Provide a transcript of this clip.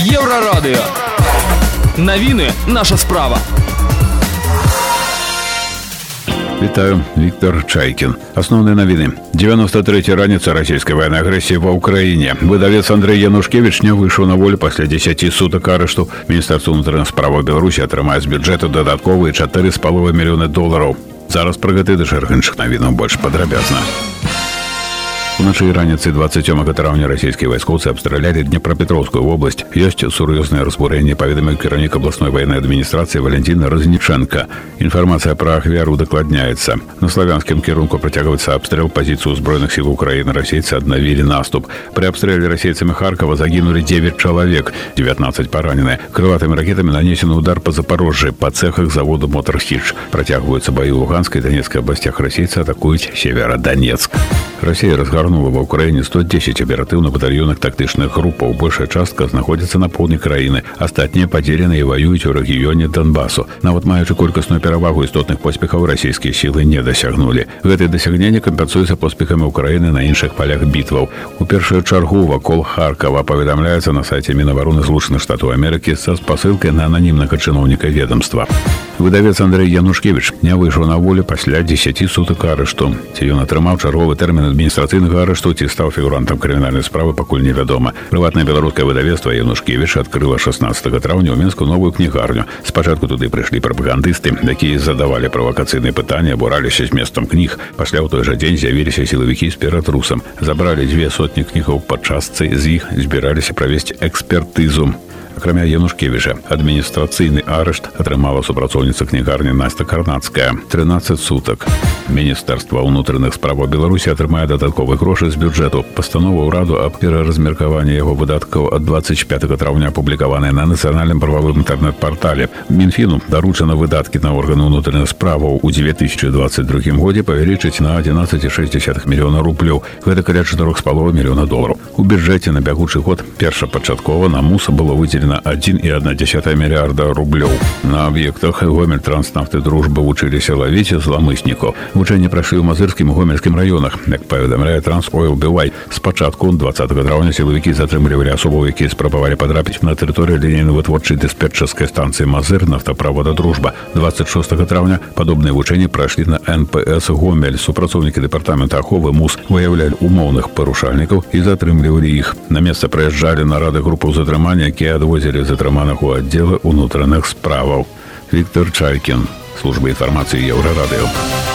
Єврорадіо. Новини наша справа. Вітаю, Віктор Чайкін. Основні новини. 93-я раніца расійскай военной агрессии ва Украине. Выдавец Андрей Янушкевич не вышел на волю пасля 10 суток арышту. Міністерство ўнутраных справаў Беларусі атрымае з бюджэту дадатковыя 4,5 мільёны долараў. Зараз пра гэты ды шэраг іншых навінаў больш падрабязна. Уначы і раніцы 27 траўня расійскія вайскоўцы абстралялі Днепрапетровскую вобласць. Ёсць сур'ёзнае разбурэнне, паведаміў кіраўнік абласной ваеннай адміністрацыі Валентина Разніченко. Інфармацыя пра ахвяру дакладняецца. На славянскім кірунку працягваецца абстрэл пазіцыю ўзброеных сіл Украіны расейцы аднавілі наступ. Пры абстрэле расейцамі Харкава загінулі 9 чалавек, 19 паранены. Крылатымі ракетамі нанесены удар па Запорожжы, па цэхах заводу Мотархіч. Працягваюцца баі ў Луганскай і Данецкай абласцях расейцы атакуюць северадонецк. Расія разгарнула ва ўкраіне 110 аператыўна-батальённых тактычных групаў. Большая частка знаходзіцца на поўдні краіны. Астатнія падзелены і ваююць у рэгіёне Донбасу. Нават маючы колькасную перавагу істотных поспехаў расійскія сілы не дасягнулі. Гэтае дасягненне кампенсуецца поспехамі ўкраіны на іншых палях бітваў. У першую чаргу вакол Харкава паведамляецца на сайце Мінавароны злучаных штатаў Амерыкі са спасылкай на ананімнага чыноўніка ведомства. Выдавец Андрей Янушкевич не выйшаў на волю пасля 10 сутак арышту. Ці ён атрымаў чарговы тэрмін адміністрацыйнага арышту ці стаў фігурантам крымінальнай справы пакуль невядома. Прыватнае беларускае выдавецтва Янушкевич адкрыла 16 траўня ў мінску новую кнігарню. Спачатку туды прыйшлі прапагандысты, якія задавалі правакацыйныя пытанні, абураліся зместам кніг. Пасля ў той жа дзень з'явіліся сілавікі з ператрусам. Забралі дзве сотні кнігаў па частцы, з іх збіраліся правесці экспертызу акрамя янушкевіча адміністрацыйны арышт атрымала супрацоўніца кнігарні Настя карнацкая 13 сутак міністэрства ўнутраных справаў беларусі атрымае дадатковы грошы з бюджэту пастанова ўраду аб пераразмеркаванні яго выдаткаў ад 25 траўня апублікаваныя на нацыянальным прававым інтэрнэт-партале мінфіну даручана выдаткі на органы ўнутраных справаў у 2022 годзе павялічыць на 11,6 мільёна рублёў гэта каля 4,5 мільёна долараў у бюджэце на бягучы год першапачаткова на муса было выделена 1,1 мільярда рублёў на аб'ектах гомель транснафты дружбы вучыліся лавіць зламыснікаў вучэнне прайшлі ў мазырскім гомельскім раёнах як паведамляе трансойл бывай спачатку 20 траўня сілавікі затрымлівалі асобу якія спрабавалі падрапіць на тэрыторыю лінейна-вытворчай дыспетчаскай станцыі мазыр нафтаправода дружба 26 траўня падобныя вучэнні прайшлі на нпс гомель супрацоўнікі дэпартамента аховы мус выяўлялі умоўных парушальнікаў і затрымлівалі іх на месца прыязджалі нарады групу затрымання якія адвозілі затрыманых у аддзелы ўнутраных справаў Віктор чайкін служба інфармацыі еўрарадыо